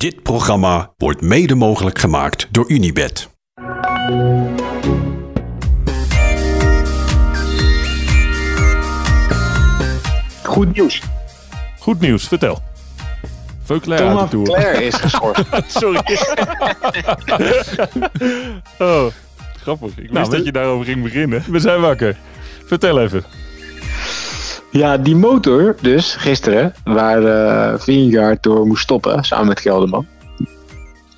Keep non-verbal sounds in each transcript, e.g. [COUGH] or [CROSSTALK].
Dit programma wordt mede mogelijk gemaakt door Unibed. Goed nieuws. Goed nieuws, vertel. Veuclair uit de Thomas Tour. Claire is [LAUGHS] geschorst. Sorry. [LAUGHS] oh, Grappig. Ik wist Nou, dat je daarover ging beginnen. we zijn wakker. Vertel even. Ja, die motor dus, gisteren, waar eh Vingegaard door moest stoppen, samen met Kelderman.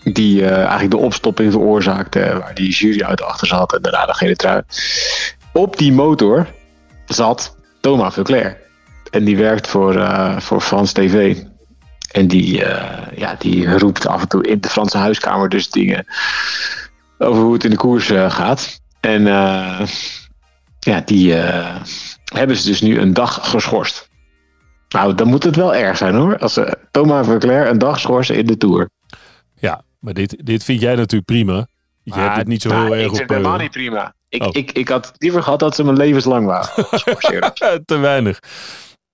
Die eh, eigenlijk de opstopping veroorzaakte, waar die jury uit achter zat en daarna de gele trui. Op die motor zat Thomas Veuclair. En die werkt voor, eh, voor Frans TV. En die, eh, ja, die roept af en toe in de Franse huiskamer dus dingen over hoe het in de koers eh, gaat. En eh, ja, die eh, hebben ze dus nu een dag geschorst. Nou, dan moet het wel erg zijn hoor. Als ze Thomas Verclair een dag schorsen in de Tour. Ja, maar dit, dit vind jij natuurlijk prima. Je hebt het niet zo heel Nou, erg ik op... vind het helemaal eh, niet prima. Ik, Oh. ik, ik had liever gehad dat ze me levenslang waren. [LAUGHS] geschorseerd. [LAUGHS] te weinig.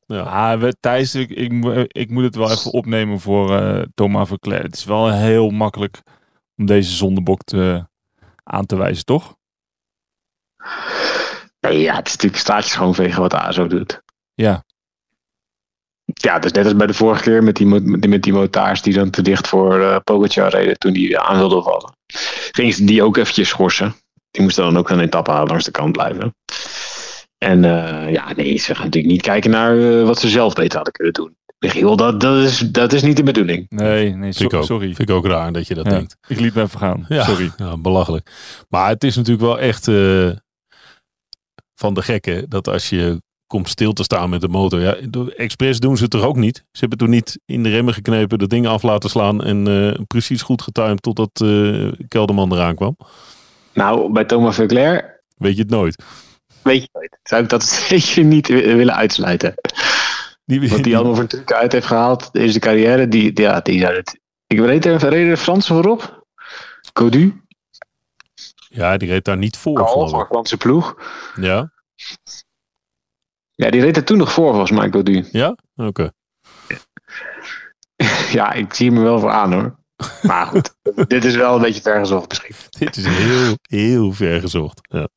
Ja. Ah, we- Thijs, ik, ik, ik moet het wel even opnemen voor eh, Thomas Verclair. Het is wel heel makkelijk om deze zondebok te, aan te wijzen, toch? Nee, ja, het is natuurlijk staatjes schoonvegen wat ASO doet. Ja. Ja, is net als bij de vorige keer met die, met die, met die motaars die dan te dicht voor eh Pogacar reden toen die aan wilde vallen. Gingen ze die ook eventjes schorsen. Die moesten dan ook een etappe halen langs de kant blijven. En eh, ja, nee, ze gaan natuurlijk niet kijken naar eh, wat ze zelf beter hadden kunnen doen. Michiel, dat, dat, is, dat is niet de bedoeling. Nee, nee, so- Vind ik ook. sorry. Vind ik ook raar dat je dat Ja, denkt. ik liet me even gaan. Ja, Sorry. Ja, belachelijk. Maar het is natuurlijk wel echt eh, van de gekken dat als je komt stil te staan met de motor. Ja, expres doen ze het toch ook niet? Ze hebben toen niet in de remmen geknepen, dat ding af laten slaan en eh, precies goed getimed totdat eh Kelderman eraan kwam. Nou, bij Thomas Verclair Weet je het nooit. weet je nooit. Zou ik dat [LAUGHS] zeker niet wi- willen uitsluiten. Die, Wat hij allemaal voor truc uit heeft gehaald in zijn carrière, die, ja, die zou het. Ik weet even, reden de Fransen voorop? Codu, ja, die reed daar niet voor. Franse ploeg. Ja? Ja, die reed er toen nog voor volgens mij, Codu. Ja? Oké. [LAUGHS] Ja, ik zie hem er wel voor aan hoor. Maar goed, [LAUGHS] dit is wel een beetje vergezocht misschien. [LAUGHS] Dit is heel, heel ver gezocht. Ja.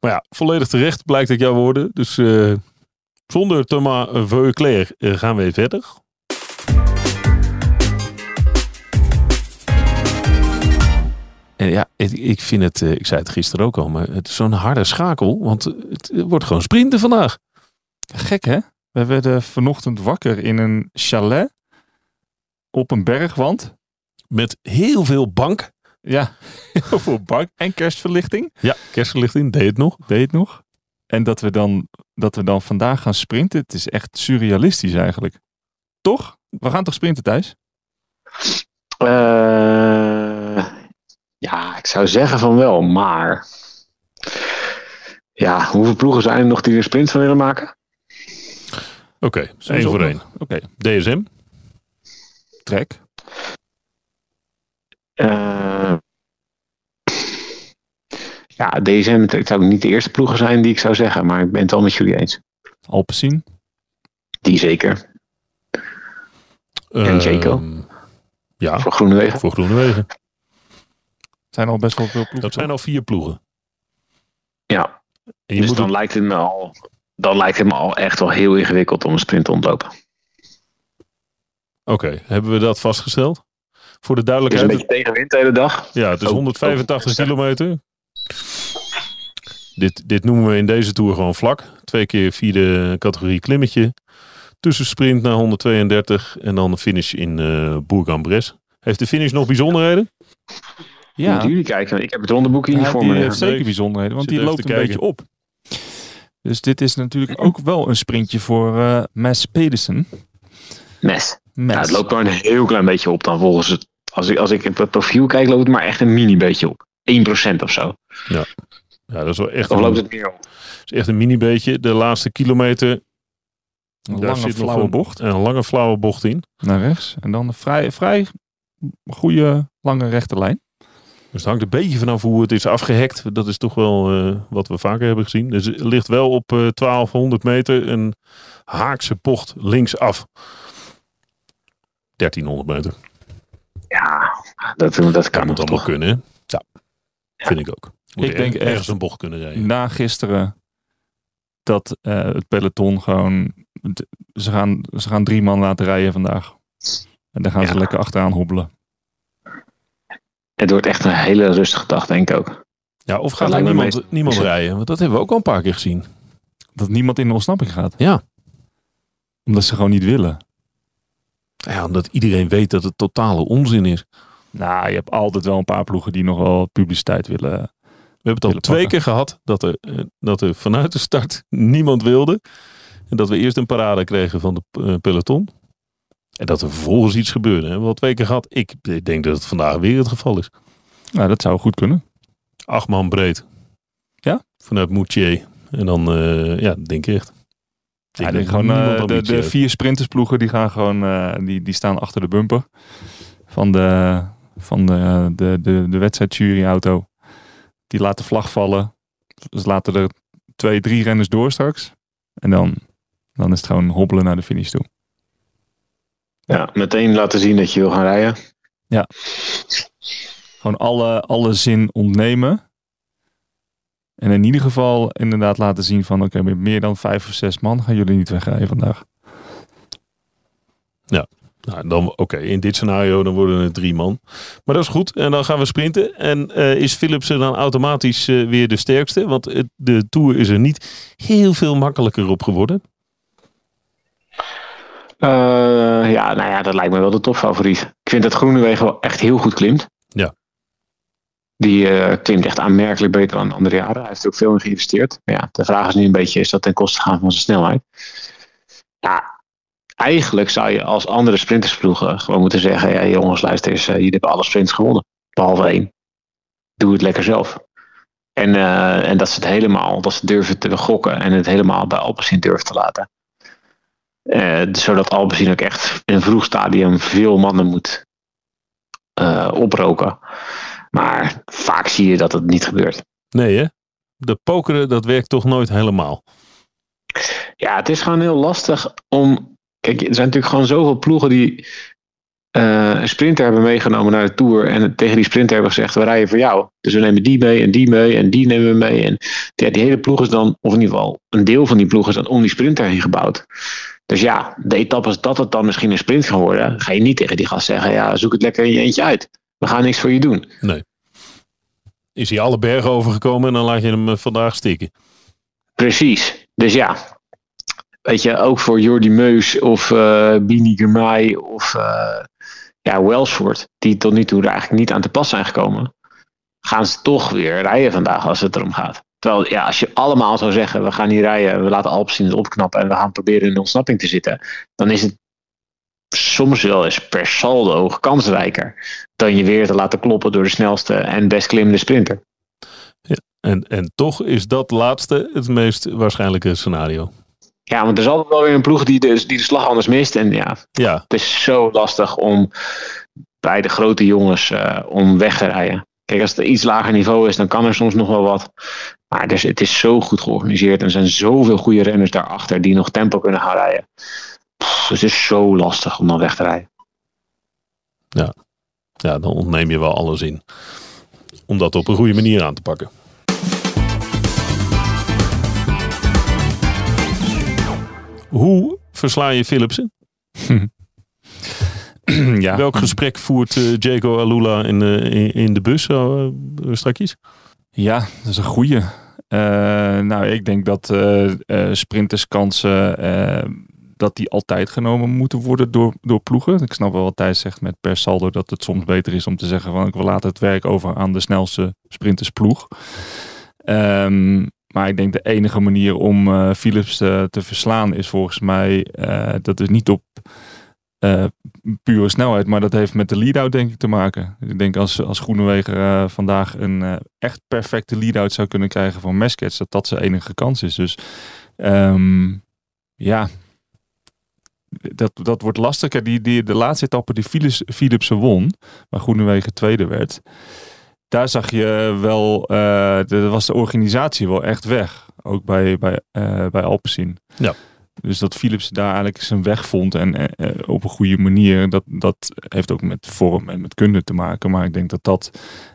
Maar ja, volledig terecht blijkt uit jouw woorden. Dus eh, zonder Thomas Veuclair eh, gaan we verder. En ja, ik, ik vind het, eh, ik zei het gisteren ook al, maar het is zo'n harde schakel. Want het wordt gewoon sprinten vandaag. Gek, hè? We werden vanochtend wakker in een chalet op een bergwand. Met heel veel bank. Ja, [LAUGHS] heel veel bank en kerstverlichting. Ja, kerstverlichting, deed het nog. Deed het nog. En dat we, dan, dat we dan vandaag gaan sprinten. Het is echt surrealistisch eigenlijk. Toch? We gaan toch sprinten, Thijs? Eh, ja, ik zou zeggen van wel, maar. Ja, hoeveel ploegen zijn er nog die er sprint van willen maken? Oké, één voor één. Oké, DSM. trek. Eh, ja, DSM, het zou niet de eerste ploegen zijn die ik zou zeggen, maar ik ben het wel met jullie eens. Alpecin. Die zeker, En Jaco? Ehm, ja, voor Groenewegen. voor Groenewegen. Zijn al best wel veel ploegen. Dat zijn al vier ploegen. Ja, En je dus moet dan het- lijkt, het me al, dan lijkt het me al echt wel heel ingewikkeld om een sprint te ontlopen. Oké, hebben we dat vastgesteld? Voor de Het is een duidelijkheid. beetje tegenwind de hele dag. Ja, het is ook- 185 ook- kilometer. Dit, dit noemen we in deze tour gewoon vlak. Twee keer vierde categorie klimmetje. Tussensprint naar 132 en dan de finish in eh Bourg-en-Bresse. Heeft de finish nog bijzonderheden? Ja. Ja, Moeten jullie kijken, ik heb het rondeboekje niet Ja, voor die me. heeft zeker bijzonderheden, want zit die loopt een beetje op. Dus dit is natuurlijk ook wel een sprintje voor eh Mads Pedersen. Mes. Ja, het loopt maar een heel klein beetje op dan volgens het. Als ik, als ik het profiel kijk, loopt het maar echt een mini beetje op. 1% of zo. Ja, dat is wel echt Of loopt een, het meer op? is echt een mini beetje. De laatste kilometer. Een daar lange zit nog flauwe een- bocht Een lange flauwe bocht in. naar rechts. En dan een vrij, vrij goede lange rechte lijn. Dus het hangt een beetje vanaf hoe het is afgehekt. Dat is toch wel eh, wat we vaker hebben gezien. Dus het ligt wel op eh 1200 meter een haakse bocht linksaf. 1300 meter. Ja, dat, dat Dat kan moet nog allemaal toch. kunnen. hè? Ja, vind ik ook. Moet Ik denk er- ergens echt- een bocht kunnen rijden. Na gisteren dat eh, het peloton gewoon... Ze gaan, ze gaan drie man laten rijden vandaag. En daar gaan ze lekker achteraan hobbelen. Het wordt echt een hele rustige dag, denk ik ook. Ja, of gaat er niemand, meest- niemand [LAUGHS] rijden? Want dat hebben we ook al een paar keer gezien. Dat niemand in de ontsnapping gaat. Ja. Omdat ze gewoon niet willen. Ja, omdat iedereen weet dat het totale onzin is. Nou, je hebt altijd wel een paar ploegen die nog wel publiciteit willen. We hebben het al twee pakken. keer gehad dat er, eh, dat er vanuit de start [LAUGHS] niemand wilde. En dat we eerst een parade kregen van de eh, peloton. En dat er vervolgens iets gebeurde. We hebben al twee keer gehad. Ik denk dat het vandaag weer het geval is. Nou, dat zou goed kunnen. Acht man breed. Ja? Vanuit Moutier. En dan, eh, ja, denk ik echt. Ja, Ik denk gewoon, eh, de, heeft. vier sprintersploegen die gaan gewoon, eh, die, die staan achter de bumper van de, van de, de, de, de wedstrijdjuryauto. Die laten vlag vallen. Ze laten er twee, drie renners door straks. En dan, dan is het gewoon hobbelen naar de finish toe. Ja, meteen laten zien dat je wil gaan rijden. Gewoon alle, alle zin ontnemen. En in ieder geval inderdaad laten zien van oké, met meer dan vijf of zes man gaan jullie niet wegrijden vandaag. Nou, dan, oké, in dit scenario dan worden het drie man. Maar dat is goed. En dan gaan we sprinten. En eh, is Philipsen dan automatisch eh, weer de sterkste? Want het- de Tour is er niet heel veel makkelijker op geworden. Eh, ja, nou ja, dat lijkt me wel de topfavoriet. Ik vind dat Groenewegen wel echt heel goed klimt. Ja. Die eh, klimt echt aanmerkelijk beter dan andere jaren. Hij heeft er ook veel in geïnvesteerd. Maar ja, de vraag is nu een beetje, is dat ten koste gaan van zijn snelheid? Ja, eigenlijk zou je als andere sprintersploegen gewoon moeten zeggen, ja jongens, luister eens, eh, jullie hebben alle sprints gewonnen. Behalve één. Doe het lekker zelf. En, en dat ze het helemaal, dat ze durven te gokken en het helemaal bij Alpecin durven te laten. Eh, zodat Alpecin ook echt in een vroeg stadium veel mannen moet eh, oproken. Maar vaak zie je dat het niet gebeurt. Nee hè? De pokeren, dat werkt toch nooit helemaal. Ja, het is gewoon heel lastig om. Kijk, er zijn natuurlijk gewoon zoveel ploegen die eh, een sprinter hebben meegenomen naar de Tour. En tegen die sprinter hebben gezegd: we rijden voor jou. Dus we nemen die mee en die mee en die nemen we mee. En ja, die hele ploeg is dan, of in ieder geval een deel van die ploeg is dan om die sprinter heen gebouwd. Dus ja, de etappes dat het dan misschien een sprint gaan worden, ga je niet tegen die gast zeggen: ja, zoek het lekker in je eentje uit. We gaan niks voor je doen. Is hij alle bergen overgekomen en dan laat je hem eh, vandaag stikken. Precies. Dus ja, weet je, ook voor Jordi Meus of eh Bini Girmay of eh ja, Welsford, die tot nu toe er eigenlijk niet aan te pas zijn gekomen, gaan ze toch weer rijden vandaag als het erom gaat. Terwijl, ja, als je allemaal zou zeggen, we gaan hier rijden, we laten het opknappen en we gaan proberen in de ontsnapping te zitten, dan is het soms wel eens per saldo kansrijker dan je weer te laten kloppen door de snelste en best klimmende sprinter. En, en toch is dat laatste het meest waarschijnlijke scenario. Ja, want er is altijd wel weer een ploeg die de, die de slag anders mist. En ja, Ja, het is zo lastig om bij de grote jongens eh, om weg te rijden. Kijk, als het een iets lager niveau is, dan kan er soms nog wel wat. Maar dus, het is zo goed georganiseerd. En er zijn zoveel goede renners daarachter die nog tempo kunnen gaan rijden. Pff, het is zo lastig om dan weg te rijden. ja, dan ontneem je wel alles in. Om dat op een goede manier aan te pakken. Hoe versla je Philipsen? [LAUGHS] [CLEARS THROAT] ja, Welk gesprek voert eh Jaco Alula in, eh, in, in de bus zo, eh, strakjes? Ja, dat is een goeie. Eh, nou, ik denk dat eh, eh, sprinterskansen eh, dat die altijd genomen moeten worden door, door ploegen. Ik snap wel wat Thijs zegt met per saldo dat het soms beter is om te zeggen van we laten het werk over aan de snelste sprintersploeg. Ehm, maar ik denk de enige manier om eh, Philips te, te verslaan is volgens mij eh, dat is niet op eh, pure snelheid, maar dat heeft met de lead-out denk ik te maken. Ik denk als, als Groenewegen eh, vandaag een eh, echt perfecte lead-out zou kunnen krijgen van Meskets, dat dat zijn enige kans is. Dus ehm, ja, dat, dat wordt lastig. Kijk, Die, die, de laatste etappe die Philips, Philipsen won, waar Groenewegen tweede werd, daar zag je wel, de, was de organisatie wel echt weg. Ook bij, bij, bij Alpecin. Ja. Dus dat Philips daar eigenlijk zijn weg vond en eh, eh, op een goede manier, dat, dat heeft ook met vorm en met kunde te maken. Maar ik denk dat dat,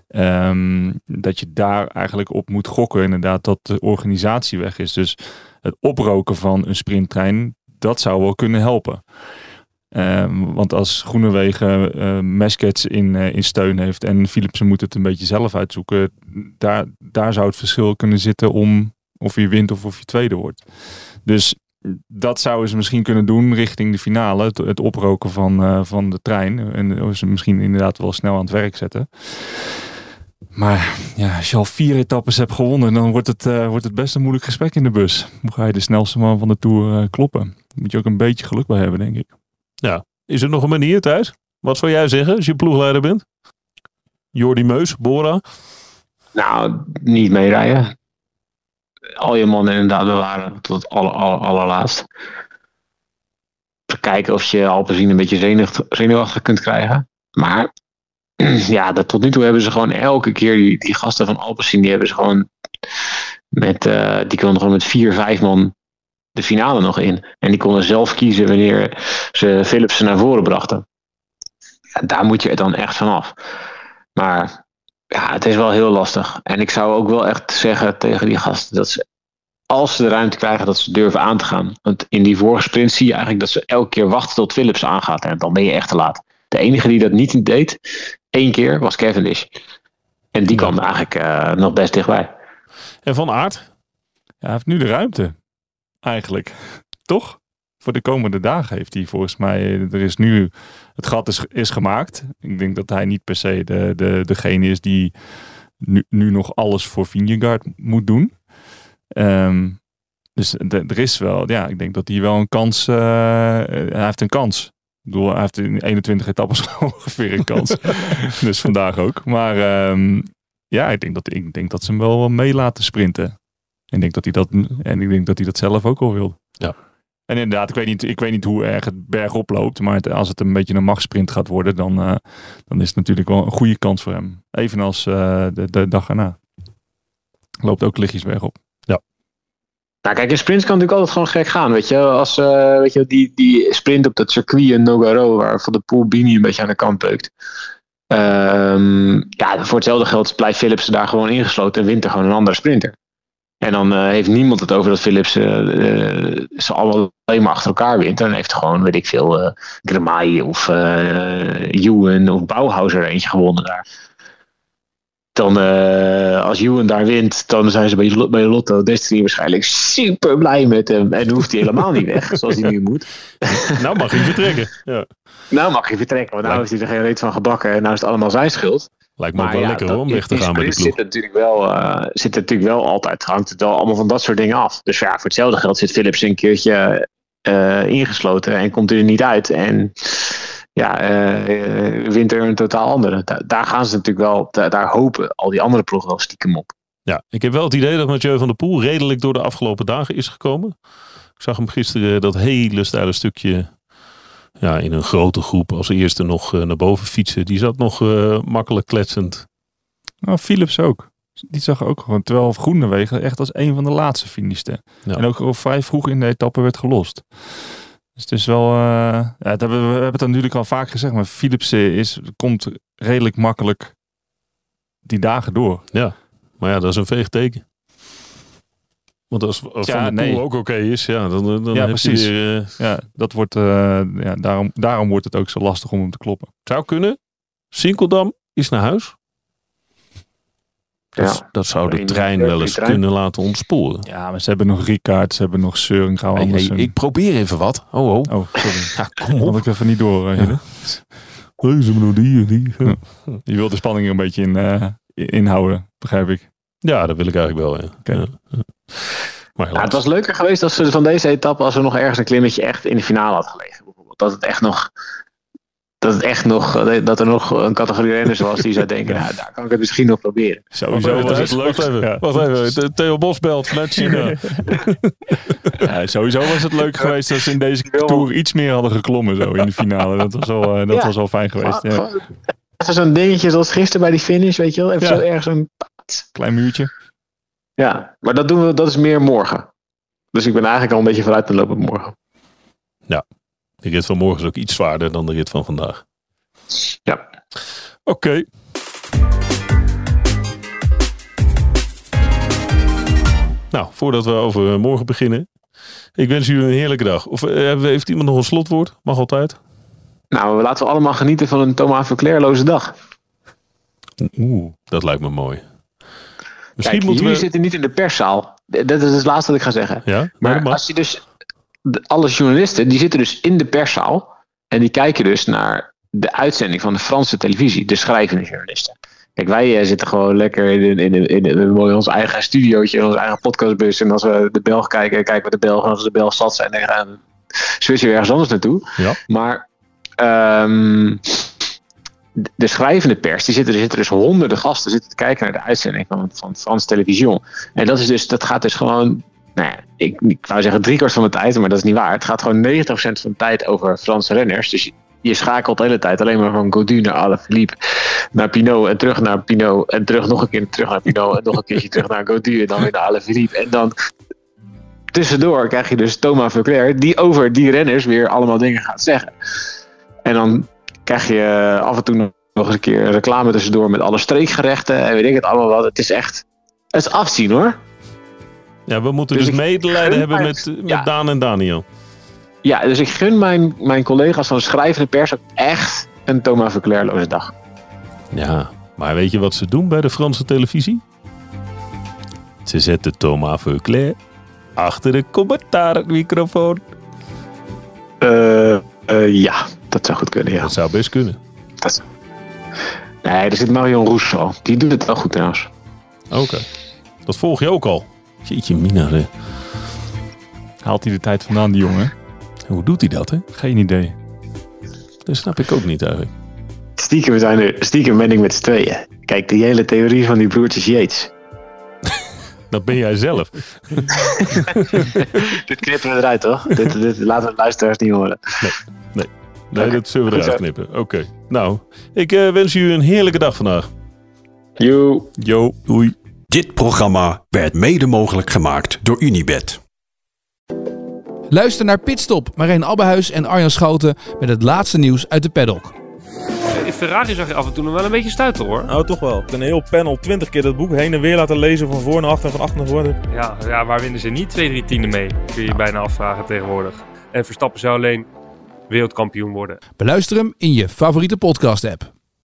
ehm, dat je daar eigenlijk op moet gokken, inderdaad, dat de organisatie weg is. Dus het oproken van een sprinttrein, dat zou wel kunnen helpen. Ehm, want als Groenewegen uh, Meskets in, in steun heeft en Philipsen moet het een beetje zelf uitzoeken, daar, daar zou het verschil kunnen zitten om of je wint of of je tweede wordt. Dus dat zouden ze misschien kunnen doen richting de finale. Het, het oproken van, uh, van de trein. En ze misschien inderdaad wel snel aan het werk zetten. Maar ja, als je al vier etappes hebt gewonnen, dan wordt het, uh, wordt het best een moeilijk gesprek in de bus. Hoe ga je de snelste man van de Tour uh, kloppen? Daar moet je ook een beetje geluk bij hebben, denk ik. Ja. Is er nog een manier, Thijs? Wat zou jij zeggen als je ploegleider bent? Jordi Meus, Bora? Nou, niet meerijden. Al je mannen inderdaad bewaren tot het aller, aller, allerlaatst. Kijken of je Alpezien een beetje zenuwachtig, kunt krijgen. Maar [CLEARS THROAT] ja, dat, tot nu toe hebben ze gewoon elke keer die, gasten van Alpecin, die hebben ze gewoon met, uh, die konden gewoon met vier, vijf man de finale nog in. En die konden zelf kiezen wanneer ze Philipsen naar voren brachten. Ja, daar moet je dan echt vanaf. Maar ja, het is wel heel lastig. En ik zou ook wel echt zeggen tegen die gasten dat ze, als ze de ruimte krijgen, dat ze durven aan te gaan. Want in die vorige sprint zie je eigenlijk dat ze elke keer wachten tot Philips aangaat. En dan ben je echt te laat. De enige die dat niet deed, één keer, was Cavendish. En die kwam eigenlijk uh, nog best dichtbij. En Van Aert? Ja, hij heeft nu de ruimte. Eigenlijk. Toch? Voor de komende dagen heeft hij volgens mij. Er is nu. Het gat is, is gemaakt. Ik denk dat hij niet per se de, de, degene is die nu, nu nog alles voor Vingegaard moet doen. Um, dus de, er is wel. Ja, ik denk dat hij wel een kans. Uh, hij heeft een kans. Ik bedoel, hij heeft in 21 etappes [LAUGHS] ongeveer een kans. [LAUGHS] dus vandaag ook. Maar um, ja, ik denk, dat, ik denk dat ze hem wel mee laten sprinten. En ik denk dat hij dat, en ik denk dat hij dat zelf ook al wil. Ja. En inderdaad, ik weet niet, ik weet niet hoe erg het berg oploopt. Maar het, als het een beetje een machtsprint gaat worden, dan, uh, dan is het natuurlijk wel een goede kans voor hem. Evenals uh, de, de dag erna. Loopt ook lichtjes bergop. Ja. Nou kijk, in sprints kan natuurlijk altijd gewoon gek gaan. Weet je, als uh, weet je, die, die sprint op dat circuit in Nogaro, waar Van de Poel Bini een beetje aan de kant peukt. Um, ja, voor hetzelfde geld blijft Philips daar gewoon ingesloten en wint er gewoon een andere sprinter. En dan uh, heeft niemand het over dat Philips uh, uh, ze allemaal alleen maar achter elkaar wint. Dan heeft gewoon, weet ik veel, uh, of Ewan of Bauhauser eentje gewonnen daar. Dan, als Ewan daar wint, dan zijn ze bij, bij Lotto Destiny waarschijnlijk super blij met hem. En dan hoeft hij helemaal niet weg, zoals hij nu moet. [LAUGHS] nou mag hij vertrekken. Ja. Nou mag hij vertrekken, want nou heeft hij er geen reet van gebakken. En nou is het allemaal zijn schuld. Lijkt me ook wel ja, lekker om weg te gaan bij de ploeg. Zit natuurlijk wel, uh, zit natuurlijk wel altijd, hangt het wel allemaal van dat soort dingen af. Dus ja, voor hetzelfde geld zit Philips een keertje uh, ingesloten en komt er niet uit. En ja, uh, wint er een totaal andere. Da daar gaan ze natuurlijk wel, da daar hopen al die andere ploegen wel stiekem op. Ja, ik heb wel het idee dat Mathieu van der Poel redelijk door de afgelopen dagen is gekomen. Ik zag hem gisteren dat hele steile stukje ja, in een grote groep als eerste nog uh, naar boven fietsen. Die zat nog uh, makkelijk kletsend. Nou, Philips ook. Die zag ook gewoon, terwijl Groenewegen echt als een van de laatste finishte. Ja. En ook al vrij vroeg in de etappe werd gelost. Dus het is wel, uh, ja, hebben, we hebben het natuurlijk al vaak gezegd, maar Philips is, komt redelijk makkelijk die dagen door. Ja, maar ja, dat is een veeg teken. Want als, als ja, Van de nee. Poel ook oké okay is, ja, dan, dan ja, heb precies. je weer, uh... Ja, dat wordt, uh, ja, daarom, daarom wordt het ook zo lastig om hem te kloppen. Zou kunnen. Sinkeldam is naar huis. Dat, ja. dat zou de trein wel eens trein. kunnen laten ontsporen. Ja, maar ze hebben nog Ricard, ze hebben nog Seuring. Hey, hey, ik probeer even wat. Oh, oh. oh sorry. [LAUGHS] ja, kom op. ik even niet door. Uh, ja. Nee, hebben die, die. Ja. [LAUGHS] Je wilt de spanning er een beetje in, uh, inhouden, begrijp ik. Ja, dat wil ik eigenlijk wel. Ja. Okay. ja. Maar ja, het was leuker geweest als ze van deze etappe, als er nog ergens een klimmetje echt in de finale had gelegen. Bijvoorbeeld. Dat het echt nog. Dat, het echt nog, dat er nog een categorie renners was die zou [LAUGHS] denken, nou, daar kan ik het misschien nog proberen. Sowieso was het leuk. Wacht even, ja. wacht even. [LAUGHS] Theo Bos belt vanuit China. ja, sowieso was het leuk geweest als ze in deze tour iets meer hadden geklommen zo in de finale. Dat was wel, dat ja. was wel fijn geweest. Ja. Zo'n dingetje zoals gisteren bij die finish, weet je wel. Even zo ergens een... Klein muurtje. Ja, maar dat doen we, dat is meer morgen. Dus ik ben eigenlijk al een beetje vooruit te lopen morgen. De rit van morgen is ook iets zwaarder dan de rit van vandaag. Ja. Oké. Nou, voordat we over morgen beginnen. Ik wens jullie een heerlijke dag. Of eh, heeft iemand nog een slotwoord? Mag altijd. Nou, laten we allemaal genieten van een Thomas Verclairloze dag. Oeh, dat lijkt me mooi. Misschien Kijk, moeten jullie we... zitten niet in de perszaal. Dat is het laatste wat ik ga zeggen. Ja, maar dat als je dus... alle journalisten, die zitten dus in de perszaal. En die kijken dus naar de uitzending van de Franse televisie. De schrijvende journalisten. Kijk, wij eh, zitten gewoon lekker in, in, in, in, ons eigen studiootje. In onze eigen podcastbus. En als we de Belg kijken, kijken we de Belg. En als we de Belg zat zijn, dan gaan we ergens anders naartoe. Ja. Maar... ehm, de- de schrijvende pers, die zitten, er zitten dus honderden gasten zitten te kijken naar de uitzending van, van Frans televisie. En dat, is dus, dat gaat dus gewoon, nou ja, ik, ik wou zeggen driekwart van de tijd, maar dat is niet waar. Het gaat gewoon 90% van de tijd over Franse renners. Dus je, schakelt de hele tijd alleen maar van Gaudu naar Alaphilippe, naar Pinot en terug naar Pinot en terug nog een keer terug naar Pinot en nog een keertje terug naar Gaudu en dan weer naar Alaphilippe. En dan tussendoor krijg je dus Thomas Verclair die over die renners weer allemaal dingen gaat zeggen. En dan krijg je af en toe nog eens een keer reclame tussendoor met alle streekgerechten en weet ik het allemaal wat. Het is echt, het is afzien hoor. Ja, we moeten Dus dus, medelijden hebben met, met ja. Daan en Daniel. Ja, dus ik gun mijn, mijn collega's van de schrijvende pers ook echt een Thomas Verclairloze dag. Ja, maar weet je wat ze doen bij de Franse televisie? Ze zetten Thomas Verclair achter de commentaarmicrofoon. Eh, eh, ja, dat zou goed kunnen, ja. Dat zou best kunnen. Dat... Nee, er zit Marion Rousseau. Die doet het wel goed trouwens. Oké. Dat volg je ook al. Jeetje mina, hè. Haalt hij de tijd vandaan, die jongen? Hoe doet hij dat, hè? Geen idee. Dat snap ik ook niet eigenlijk. Stiekem zijn er, stiekem ben ik met z'n tweeën. Kijk, die hele theorie van die broertjes Yates. [LAUGHS] Dat ben jij zelf. [LAUGHS] dit knippen we eruit, toch? dit, dit laten we de luisteraars niet horen. Nee, Oké. dat zullen we eruit knippen. Oké. Nou, ik eh, wens u een heerlijke dag vandaag. Joe. Yo, doei. Dit programma werd mede mogelijk gemaakt door Unibed. Luister naar Pitstop, Marijn Abbehuis en Arjan Schouten met het laatste nieuws uit de paddock. In Ferrari zag je af en toe nog wel een beetje stuiten hoor. Nou, toch wel. Een heel panel, 20 keer dat boek heen en weer laten lezen van voor naar achter en van achter naar voren. Ja, ja waar winnen ze niet twee, drie tienden mee? Kun je je bijna afvragen tegenwoordig. En Verstappen zou alleen wereldkampioen worden. Beluister hem in je favoriete podcast app.